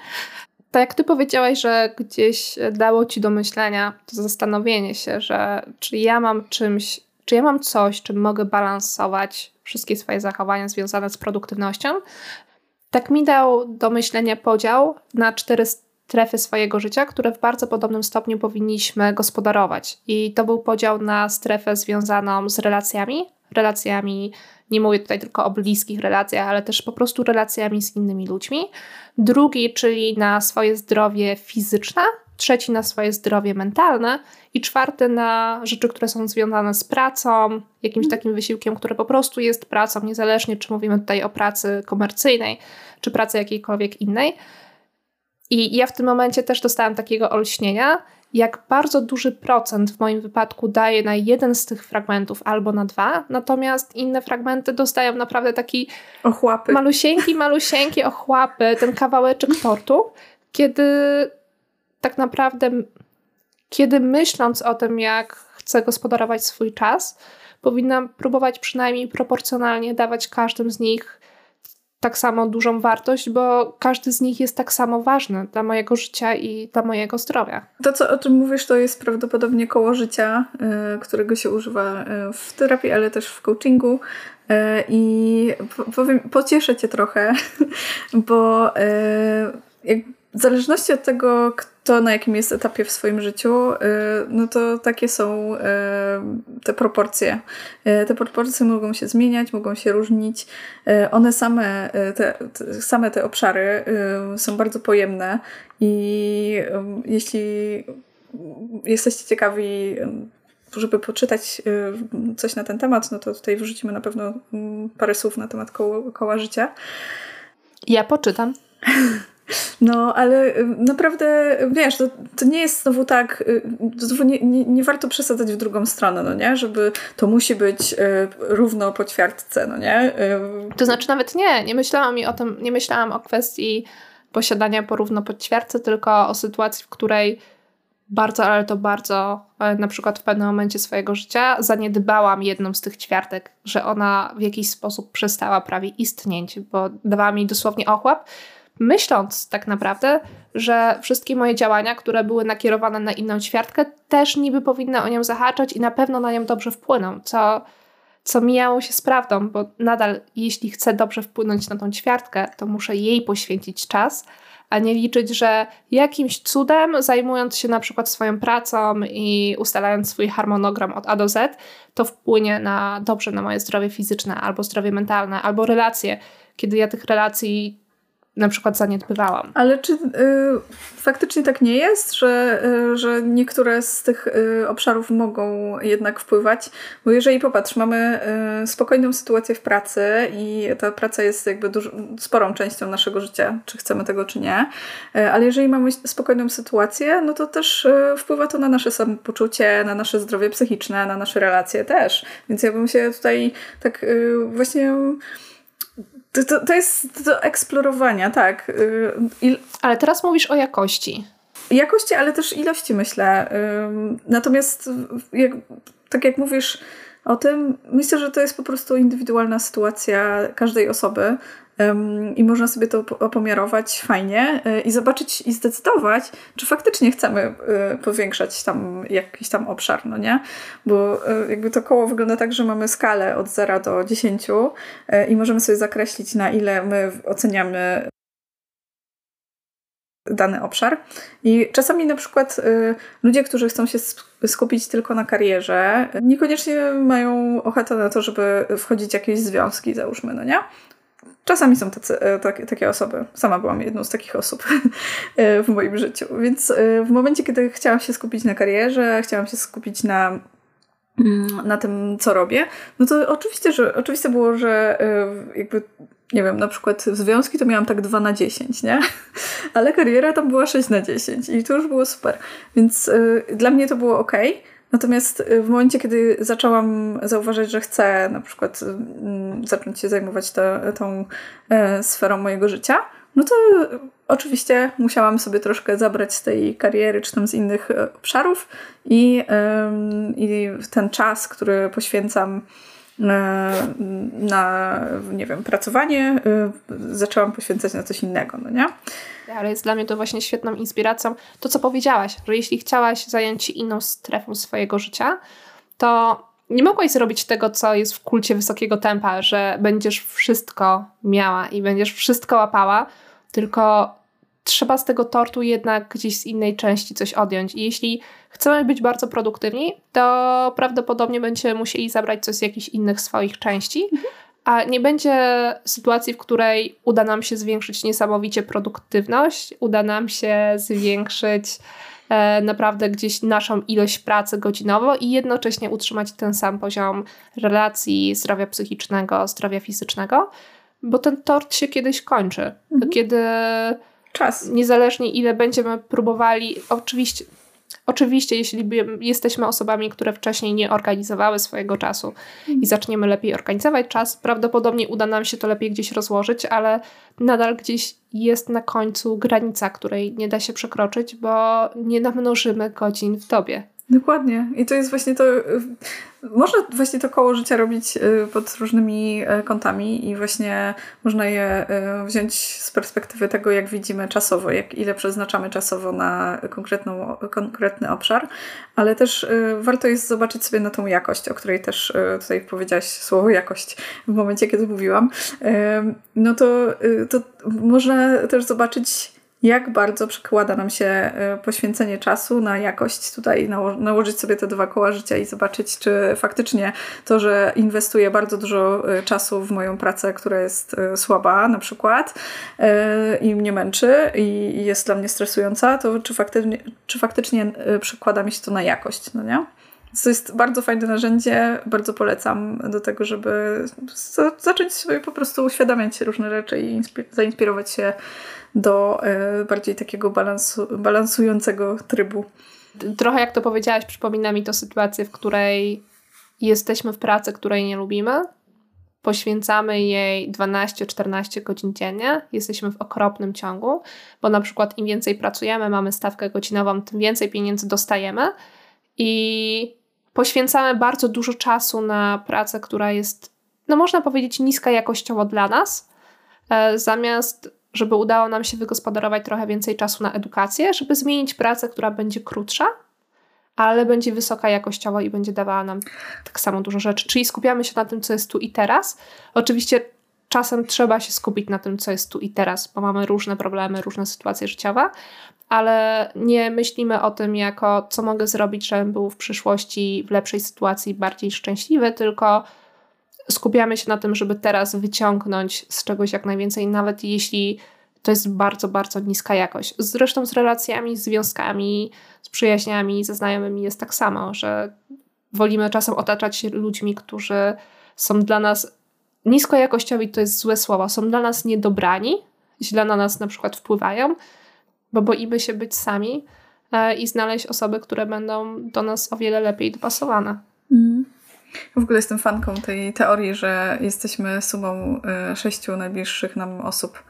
Speaker 1: Tak jak ty powiedziałaś, że gdzieś dało ci do myślenia to zastanowienie się, że czy ja mam czymś, czy ja mam coś, czym mogę balansować wszystkie swoje zachowania związane z produktywnością, tak mi dał do myślenia podział na cztery strefy swojego życia, które w bardzo podobnym stopniu powinniśmy gospodarować. I to był podział na strefę związaną z relacjami, relacjami, nie mówię tutaj tylko o bliskich relacjach, ale też po prostu relacjami z innymi ludźmi. Drugi, czyli na swoje zdrowie fizyczne, trzeci na swoje zdrowie mentalne i czwarty na rzeczy, które są związane z pracą, jakimś takim wysiłkiem, który po prostu jest pracą, niezależnie czy mówimy tutaj o pracy komercyjnej, czy pracy jakiejkolwiek innej. I ja w tym momencie też dostałam takiego olśnienia, jak bardzo duży procent w moim wypadku daje na jeden z tych fragmentów albo na dwa, natomiast inne fragmenty dostają naprawdę taki
Speaker 2: ochłapy.
Speaker 1: malusieńki, malusieńki ochłapy, ten kawałeczek tortu, kiedy tak naprawdę, kiedy myśląc o tym, jak chcę gospodarować swój czas, powinnam próbować przynajmniej proporcjonalnie dawać każdym z nich tak samo dużą wartość, bo każdy z nich jest tak samo ważny dla mojego życia i dla mojego zdrowia.
Speaker 2: To, co, o czym mówisz, to jest prawdopodobnie koło życia, y, którego się używa y, w terapii, ale też w coachingu. Y, I powiem, pocieszę cię trochę, bo w zależności od tego, kto na jakim jest etapie w swoim życiu, y, no to takie są y, te proporcje. Y, te proporcje mogą się zmieniać, mogą się różnić. One same, te, same te obszary są bardzo pojemne i jeśli jesteście ciekawi żeby poczytać coś na ten temat, no to tutaj wrzucimy na pewno mm, parę słów na temat koła, koła życia.
Speaker 1: Ja poczytam.
Speaker 2: No, ale y, naprawdę, wiesz, to, to nie jest znowu tak, y, znowu nie, nie, nie, warto przesadzać w drugą stronę, no nie? Żeby to musi być y, równo po ćwiartce, no nie?
Speaker 1: To znaczy nawet nie, nie myślałam o tym, nie myślałam o kwestii posiadania porówno po ćwiartce, tylko o sytuacji, w której bardzo, ale to bardzo, e, na przykład w pewnym momencie swojego życia zaniedbałam jedną z tych ćwiartek, że ona w jakiś sposób przestała prawie istnieć, bo dawała mi dosłownie ochłap, myśląc tak naprawdę, że wszystkie moje działania, które były nakierowane na inną ćwiartkę, też niby powinny o nią zahaczać i na pewno na nią dobrze wpłyną, co co mijało się z prawdą, bo nadal, jeśli chcę dobrze wpłynąć na tą ćwiartkę, to muszę jej poświęcić czas, a nie liczyć, że jakimś cudem, zajmując się na przykład swoją pracą i ustalając swój harmonogram od A do Z, to wpłynie na dobrze na moje zdrowie fizyczne, albo zdrowie mentalne, albo relacje, kiedy ja tych relacji na przykład zaniedbywałam.
Speaker 2: Ale czy y, faktycznie tak nie jest, że, y, że niektóre z tych y, obszarów mogą jednak wpływać? Bo jeżeli popatrz, mamy y, spokojną sytuację w pracy i ta praca jest jakby dużo, sporą częścią naszego życia, czy chcemy tego, czy nie, y, ale jeżeli mamy spokojną sytuację, no to też y, wpływa to na nasze samopoczucie, na nasze zdrowie psychiczne, na nasze relacje też. Więc ja bym się tutaj tak właśnie to, to, to jest do eksplorowania, tak. Y,
Speaker 1: Il... Ale teraz mówisz o jakości.
Speaker 2: Jakości, ale też ilości, myślę. Natomiast, jak, tak jak mówisz o tym, myślę, że to jest po prostu indywidualna sytuacja każdej osoby i można sobie to opomiarować fajnie e, i zobaczyć i zdecydować, czy faktycznie chcemy e, powiększać tam jakiś tam obszar, no nie? Bo e, jakby to koło wygląda tak, że mamy skalę od 0 do 10 i możemy sobie zakreślić, na ile my oceniamy dany obszar. I czasami na przykład ludzie, którzy chcą się skupić tylko na karierze, niekoniecznie mają ochotę na to, żeby wchodzić w jakieś związki, załóżmy, no nie? Czasami są tacy, e, tak, takie osoby. Sama byłam jedną z takich osób e, w moim życiu. Więc e, w momencie, kiedy chciałam się skupić na karierze, chciałam się skupić na, mm, na tym, co robię, no to oczywiście, że oczywiste było, że jakby nie wiem, na przykład związki to miałam tak 2 na 10, nie? Ale kariera tam była 6 na 10 i to już było super. Więc y, dla mnie to było ok. Natomiast y, w momencie, kiedy zaczęłam zauważać, że chcę na przykład mm, zacząć się zajmować te, tą e, sferą mojego życia, no to oczywiście musiałam sobie troszkę zabrać z tej kariery czy tam z innych e, obszarów i, i ten czas, który poświęcam na, nie wiem, pracowanie, zaczęłam poświęcać na coś innego, no nie?
Speaker 1: ale jest dla mnie to właśnie świetną inspiracją. To, co powiedziałaś, że jeśli chciałaś zająć się inną strefą swojego życia, to nie mogłaś zrobić tego, co jest w kulcie wysokiego tempa, że będziesz wszystko miała i będziesz wszystko łapała, tylko trzeba z tego tortu jednak gdzieś z innej części coś odjąć. I jeśli chcemy być bardzo produktywni, to prawdopodobnie będziemy musieli zabrać coś z jakichś innych swoich części. Mhm a nie będzie sytuacji, w której uda nam się zwiększyć niesamowicie produktywność, uda nam się zwiększyć e, naprawdę gdzieś naszą ilość pracy godzinowo i jednocześnie utrzymać ten sam poziom relacji, zdrowia psychicznego, zdrowia fizycznego, bo ten tort się kiedyś kończy. Mhm. Kiedy
Speaker 2: czas.
Speaker 1: Niezależnie ile będziemy próbowali, oczywiście Oczywiście, jeśli jesteśmy osobami, które wcześniej nie organizowały swojego czasu i mhm. zaczniemy lepiej organizować czas, prawdopodobnie uda nam się to lepiej gdzieś rozłożyć, ale nadal gdzieś jest na końcu granica, której nie da się przekroczyć, bo nie namnożymy godzin w dobie.
Speaker 2: Dokładnie. I to jest właśnie to. Można właśnie to koło życia robić y, pod różnymi y, kątami i właśnie można je y, wziąć z perspektywy tego, jak widzimy czasowo, jak ile przeznaczamy czasowo na konkretną, konkretny obszar, ale też warto jest zobaczyć sobie na tą jakość, o której też tutaj powiedziałaś słowo jakość w momencie, kiedy mówiłam. No to, to można też zobaczyć jak bardzo przekłada nam się e, poświęcenie czasu na jakość. Tutaj nałożyć sobie te dwa koła życia i zobaczyć, czy faktycznie to, że inwestuję bardzo dużo e, czasu w moją pracę, która jest e, słaba na przykład i mnie męczy i jest dla mnie stresująca, to czy faktycznie, czy faktycznie przekłada mi się to na jakość, no nie? To jest bardzo fajne narzędzie, bardzo polecam do tego, żeby zacząć sobie po prostu uświadamiać różne rzeczy i zainspirować się do e, bardziej takiego balansu, balansującego trybu.
Speaker 1: Trochę jak to powiedziałaś, przypomina mi to sytuację, w której jesteśmy w pracy, której nie lubimy, poświęcamy jej 12-14 godzin dziennie, jesteśmy w okropnym ciągu, bo na przykład im więcej pracujemy, mamy stawkę godzinową, tym więcej pieniędzy dostajemy. I poświęcamy bardzo dużo czasu na pracę, która jest, no można powiedzieć, niska jakościowo dla nas, e, zamiast żeby udało nam się wygospodarować trochę więcej czasu na edukację, żeby zmienić pracę, która będzie krótsza, ale będzie wysoka jakościowo i będzie dawała nam tak samo dużo rzeczy. Czyli skupiamy się na tym, co jest tu i teraz. Oczywiście czasem trzeba się skupić na tym, co jest tu i teraz, bo mamy różne problemy, różne sytuacje życiowe, ale nie myślimy o tym jako, co mogę zrobić, żebym był w przyszłości w lepszej sytuacji, bardziej szczęśliwy, tylko skupiamy się na tym, żeby teraz wyciągnąć z czegoś jak najwięcej, nawet jeśli to jest bardzo, bardzo niska jakość. Zresztą z relacjami, z związkami, z przyjaźniami, ze znajomymi jest tak samo, że wolimy czasem otaczać się ludźmi, którzy są dla nas niskojakościowi, to jest złe słowo, są dla nas niedobrani, źle na nas na przykład wpływają, bo boimy się być sami e, i znaleźć osoby, które będą do nas o wiele lepiej dopasowane. Mm.
Speaker 2: W ogóle jestem fanką tej teorii, że jesteśmy sumą e, sześciu najbliższych nam osób.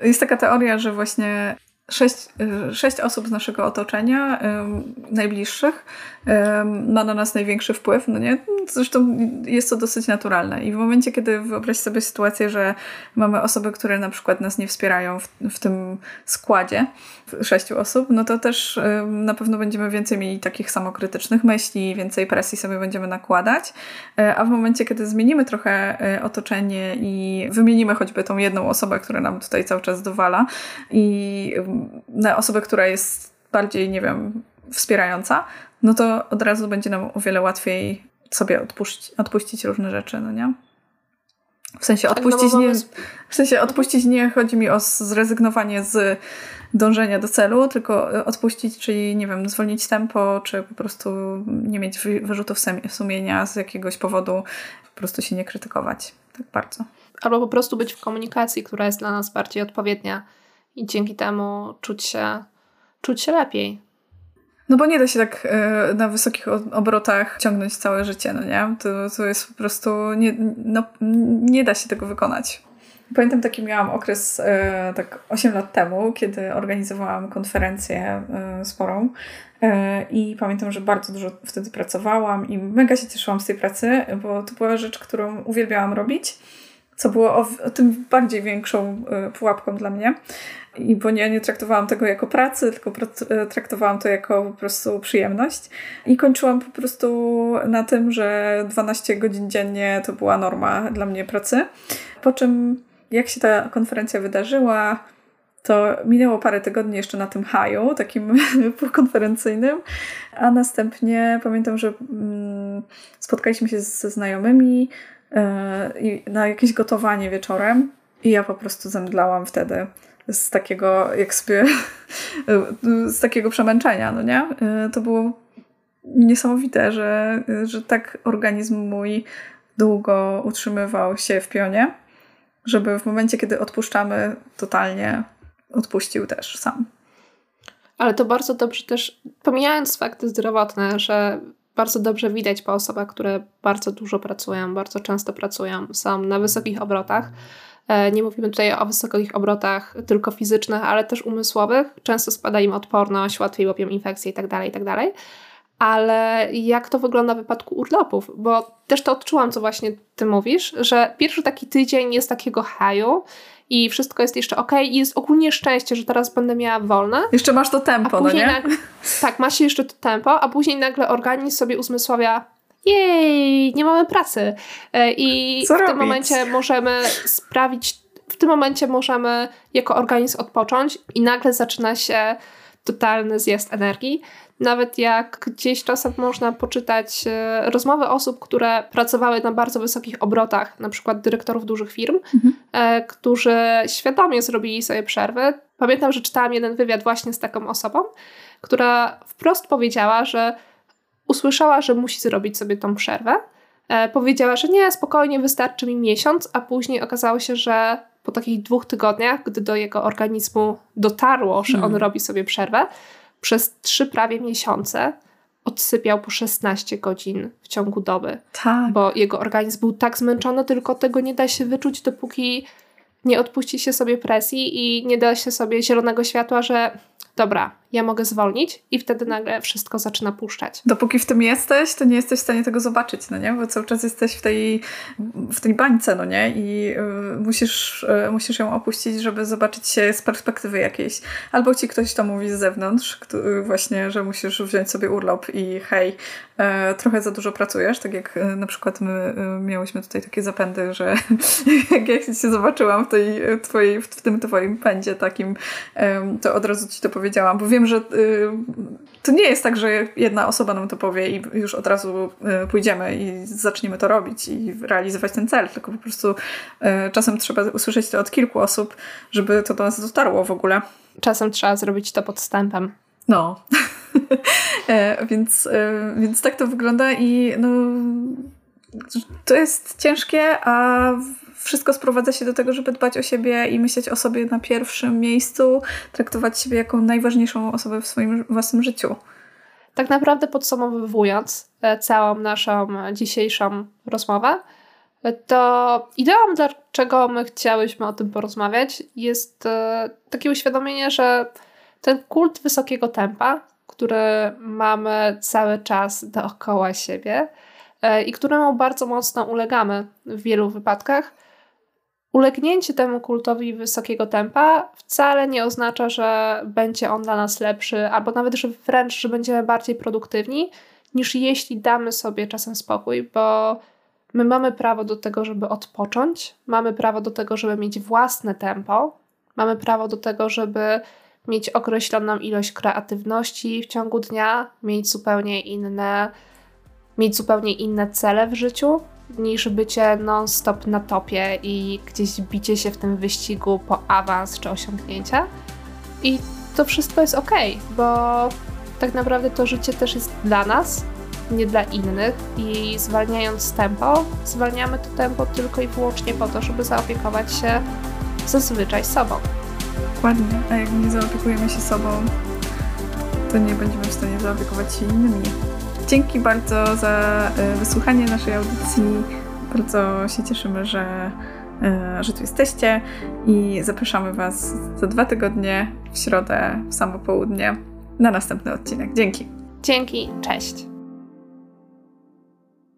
Speaker 2: Jest taka teoria, że właśnie sześć, y, sześć osób z naszego otoczenia, najbliższych, ma na nas największy wpływ, no nie? Zresztą jest to dosyć naturalne. I w momencie, kiedy wyobraź sobie sytuację, że mamy osoby, które na przykład nas nie wspierają w, w tym składzie sześciu osób, no to też na pewno będziemy więcej mieli takich samokrytycznych myśli, więcej presji sobie będziemy nakładać. E, a w momencie, kiedy zmienimy trochę e, otoczenie i wymienimy choćby tą jedną osobę, która nam tutaj cały czas dowala i na osobę, która jest bardziej, nie wiem, wspierająca, no to od razu będzie nam o wiele łatwiej sobie odpuścić, odpuścić różne rzeczy, no nie? W sensie tak, no odpuścić nie, w sensie odpuścić nie chodzi mi o zrezygnowanie z dążenia do celu, tylko odpuścić, czyli nie wiem, zwolnić tempo, czy po prostu nie mieć wyrzutów sumienia z jakiegoś powodu, po prostu się nie krytykować tak bardzo.
Speaker 1: Albo po prostu być w komunikacji, która jest dla nas bardziej odpowiednia i dzięki temu czuć się, czuć się lepiej.
Speaker 2: No bo nie da się tak y, na wysokich obrotach ciągnąć całe życie, no nie? To, to jest po prostu, nie, no, nie da się tego wykonać. Pamiętam taki miałam okres y, tak 8 lat temu, kiedy organizowałam konferencję y, sporą i pamiętam, że bardzo dużo wtedy pracowałam i mega się cieszyłam z tej pracy, bo to była rzecz, którą uwielbiałam robić co było o, o, tym bardziej większą pułapką dla mnie. I bo nie, nie traktowałam tego jako pracy, tylko e, traktowałam to jako po prostu przyjemność. I kończyłam po prostu na tym, że 12 godzin dziennie to była norma dla mnie pracy. Po czym, jak się ta konferencja wydarzyła, to minęło parę tygodni jeszcze na tym haju, takim konferencyjnym, a następnie pamiętam, że mm, spotkaliśmy się ze znajomymi na jakieś gotowanie wieczorem i ja po prostu zemdlałam wtedy z takiego, jak sobie, z takiego przemęczenia, no nie? Y, to było niesamowite, że, że tak organizm mój długo utrzymywał się w pionie, żeby w momencie, kiedy odpuszczamy totalnie, odpuścił też sam.
Speaker 1: Ale to bardzo dobrze też, pomijając fakty zdrowotne, że bardzo dobrze widać po osobach, które bardzo dużo pracują, bardzo często pracują, są na wysokich obrotach, E, nie mówimy tutaj o wysokich obrotach tylko fizycznych, ale też umysłowych. Często spada im odporność, łatwiej łapią infekcje itd., tak itd. Tak ale jak to wygląda w wypadku urlopów? Bo też to odczułam, co właśnie ty mówisz, że pierwszy taki tydzień jest takiego haju i wszystko jest jeszcze ok i jest ogólnie szczęście, że teraz będę miała wolne.
Speaker 2: Jeszcze masz to tempo, no nie?
Speaker 1: Nagle, tak, ma się jeszcze to tempo, a później nagle organizm sobie uzmysławia jej, nie mamy pracy. E, I Co w robić? tym momencie możemy sprawić, w tym momencie możemy jako organizm odpocząć i nagle zaczyna się totalny zjazd energii. Nawet jak gdzieś czasem można poczytać e, rozmowy osób, które pracowały na bardzo wysokich obrotach, na przykład dyrektorów dużych firm, mhm. E, którzy świadomie zrobili sobie przerwy. Pamiętam, że czytałam jeden wywiad właśnie z taką osobą, która wprost powiedziała, że usłyszała, że musi zrobić sobie tą przerwę. E, powiedziała, że nie, spokojnie, wystarczy mi miesiąc, a później okazało się, że po takich dwóch tygodniach, gdy do jego organizmu dotarło, że on hmm. robi sobie przerwę, przez trzy prawie miesiące odsypiał po 16 godzin w ciągu doby.
Speaker 2: Tak.
Speaker 1: Bo jego organizm był tak zmęczony, tylko tego nie da się wyczuć, dopóki nie odpuści się sobie presji i nie da się sobie zielonego światła, że dobra, ja mogę zwolnić i wtedy nagle wszystko zaczyna puszczać.
Speaker 2: Dopóki w tym jesteś, to nie jesteś w stanie tego zobaczyć, no nie? Bo cały czas jesteś w tej, w tej bańce, no nie? I y, musisz, y, musisz ją opuścić, żeby zobaczyć się z perspektywy jakiejś. Albo ci ktoś to mówi z zewnątrz, który, właśnie, że musisz wziąć sobie urlop i hej, y, trochę za dużo pracujesz, tak jak y, na przykład my y, miałyśmy tutaj takie zapędy, że jak ja się zobaczyłam w, tej, twojej, w tym twoim pędzie takim, to od razu ci to powiedziałam, bo wiem, że y, to nie jest tak, że jedna osoba nam to powie i już od razu y, pójdziemy i zaczniemy to robić i realizować ten cel, tylko po prostu y, czasem trzeba usłyszeć to od kilku osób, żeby to do nas dotarło w ogóle.
Speaker 1: Czasem trzeba zrobić to podstępem.
Speaker 2: No. E, więc, więc tak to wygląda i no, to jest ciężkie, a wszystko sprowadza się do tego, żeby dbać o siebie i myśleć o sobie na pierwszym miejscu, traktować siebie jako najważniejszą osobę w swoim własnym życiu.
Speaker 1: Tak naprawdę podsumowując e, całą naszą dzisiejszą rozmowę, e, to ideą, dlaczego my chciałyśmy o tym porozmawiać, jest e, takie uświadomienie, że ten kult wysokiego tempa, który mamy cały czas dookoła siebie i któremu bardzo mocno ulegamy w wielu wypadkach, Ulegnięcie temu kultowi wysokiego tempa wcale nie oznacza, że będzie on dla nas lepszy, albo nawet, że wręcz, że będziemy bardziej produktywni, niż jeśli damy sobie czasem spokój, bo my mamy prawo do tego, żeby odpocząć, mamy prawo do tego, żeby mieć własne tempo, mamy prawo do tego, żeby mieć określoną ilość kreatywności w ciągu dnia, mieć zupełnie inne, mieć zupełnie inne cele w życiu, niż bycie non-stop na topie i gdzieś bicie się w tym wyścigu po awans czy osiągnięcia. I to wszystko jest ok, bo tak naprawdę to życie też jest dla nas, nie dla innych i zwalniając tempo, zwalniamy to tempo tylko i wyłącznie po to, żeby zaopiekować się zazwyczaj sobą.
Speaker 2: Dokładnie, a jak nie zaopiekujemy się sobą, to nie będziemy w stanie zaopiekować się innymi. Dzięki bardzo za e, wysłuchanie naszej audycji. Bardzo się cieszymy, że, e, że tu jesteście i zapraszamy Was za dwa tygodnie w środę w samo południe na następny odcinek. Dzięki.
Speaker 1: Dzięki, cześć.